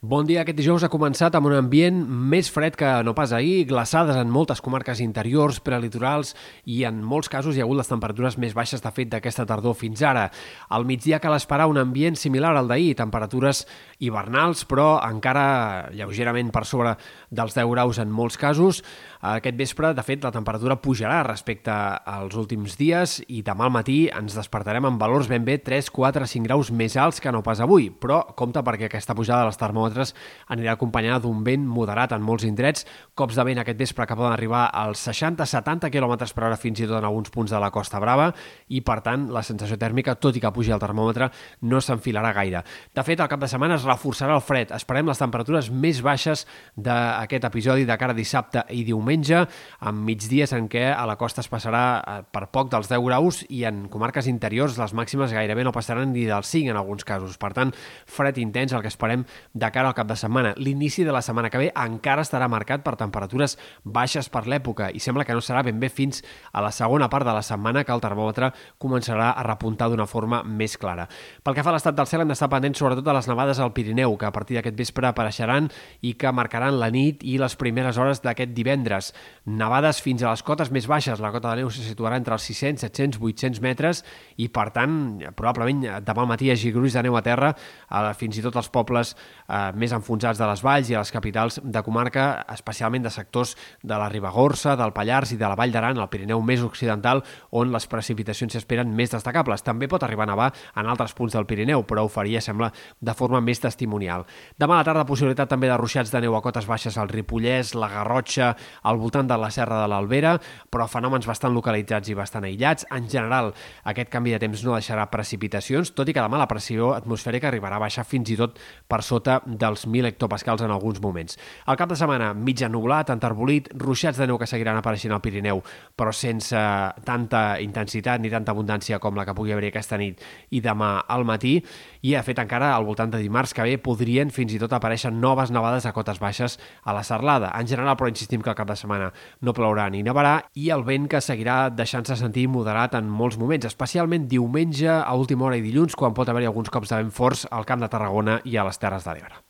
Bon dia. Aquest dijous ha començat amb un ambient més fred que no pas ahir, glaçades en moltes comarques interiors, prelitorals i en molts casos hi ha hagut les temperatures més baixes de fet d'aquesta tardor fins ara. Al migdia cal esperar un ambient similar al d'ahir, temperatures hivernals però encara lleugerament per sobre dels 10 graus en molts casos. Aquest vespre, de fet, la temperatura pujarà respecte als últims dies i demà al matí ens despertarem amb valors ben bé 3, 4, 5 graus més alts que no pas avui, però compte perquè aquesta pujada de les termòmetres anirà acompanyada d'un vent moderat en molts indrets, cops de vent aquest vespre que poden arribar als 60-70 km per hora fins i tot en alguns punts de la Costa Brava i, per tant, la sensació tèrmica, tot i que pugi el termòmetre, no s'enfilarà gaire. De fet, al cap de setmana es reforçarà el fred. Esperem les temperatures més baixes d'aquest episodi de cara dissabte i diumenge, amb migdies en què a la costa es passarà eh, per poc dels 10 graus i en comarques interiors les màximes gairebé no passaran ni dels 5 en alguns casos. Per tant, fred intens el que esperem de cara al cap de setmana. L'inici de la setmana que ve encara estarà marcat per temperatures baixes per l'època i sembla que no serà ben bé fins a la segona part de la setmana que el termòmetre començarà a repuntar d'una forma més clara. Pel que fa a l'estat del cel hem d'estar pendents sobretot a les nevades al Pirineu, que a partir d'aquest vespre apareixeran i que marcaran la nit i les primeres hores d'aquest divendres. Nevades fins a les cotes més baixes. La cota de neu se situarà entre els 600, 700, 800 metres i, per tant, probablement demà matí hi hagi gruix de neu a terra, eh, fins i tot els pobles eh, més enfonsats de les valls i a les capitals de comarca, especialment de sectors de la Ribagorça, del Pallars i de la Vall d'Aran, el Pirineu més occidental, on les precipitacions s'esperen més destacables. També pot arribar a nevar en altres punts del Pirineu, però ho faria, sembla, de forma més testimonial. Demà a la tarda, possibilitat també de ruixats de neu a cotes baixes al Ripollès, la Garrotxa, al voltant de la Serra de l'Albera, però fenòmens bastant localitzats i bastant aïllats. En general, aquest canvi de temps no deixarà precipitacions, tot i que demà la pressió atmosfèrica arribarà a baixar fins i tot per sota dels 1.000 hectopascals en alguns moments. Al cap de setmana, mitja nublat, enterbolit, ruixats de neu que seguiran apareixent al Pirineu, però sense tanta intensitat ni tanta abundància com la que pugui haver aquesta nit i demà al matí. I, de fet, encara al voltant de dimarts que ve podrien fins i tot aparèixer noves nevades a cotes baixes a la Serlada. En general, però insistim que al cap de setmana no plourà ni nevarà i el vent que seguirà deixant-se sentir moderat en molts moments, especialment diumenge a última hora i dilluns, quan pot haver-hi alguns cops de vent forts al Camp de Tarragona i a les Terres de l'Ebre.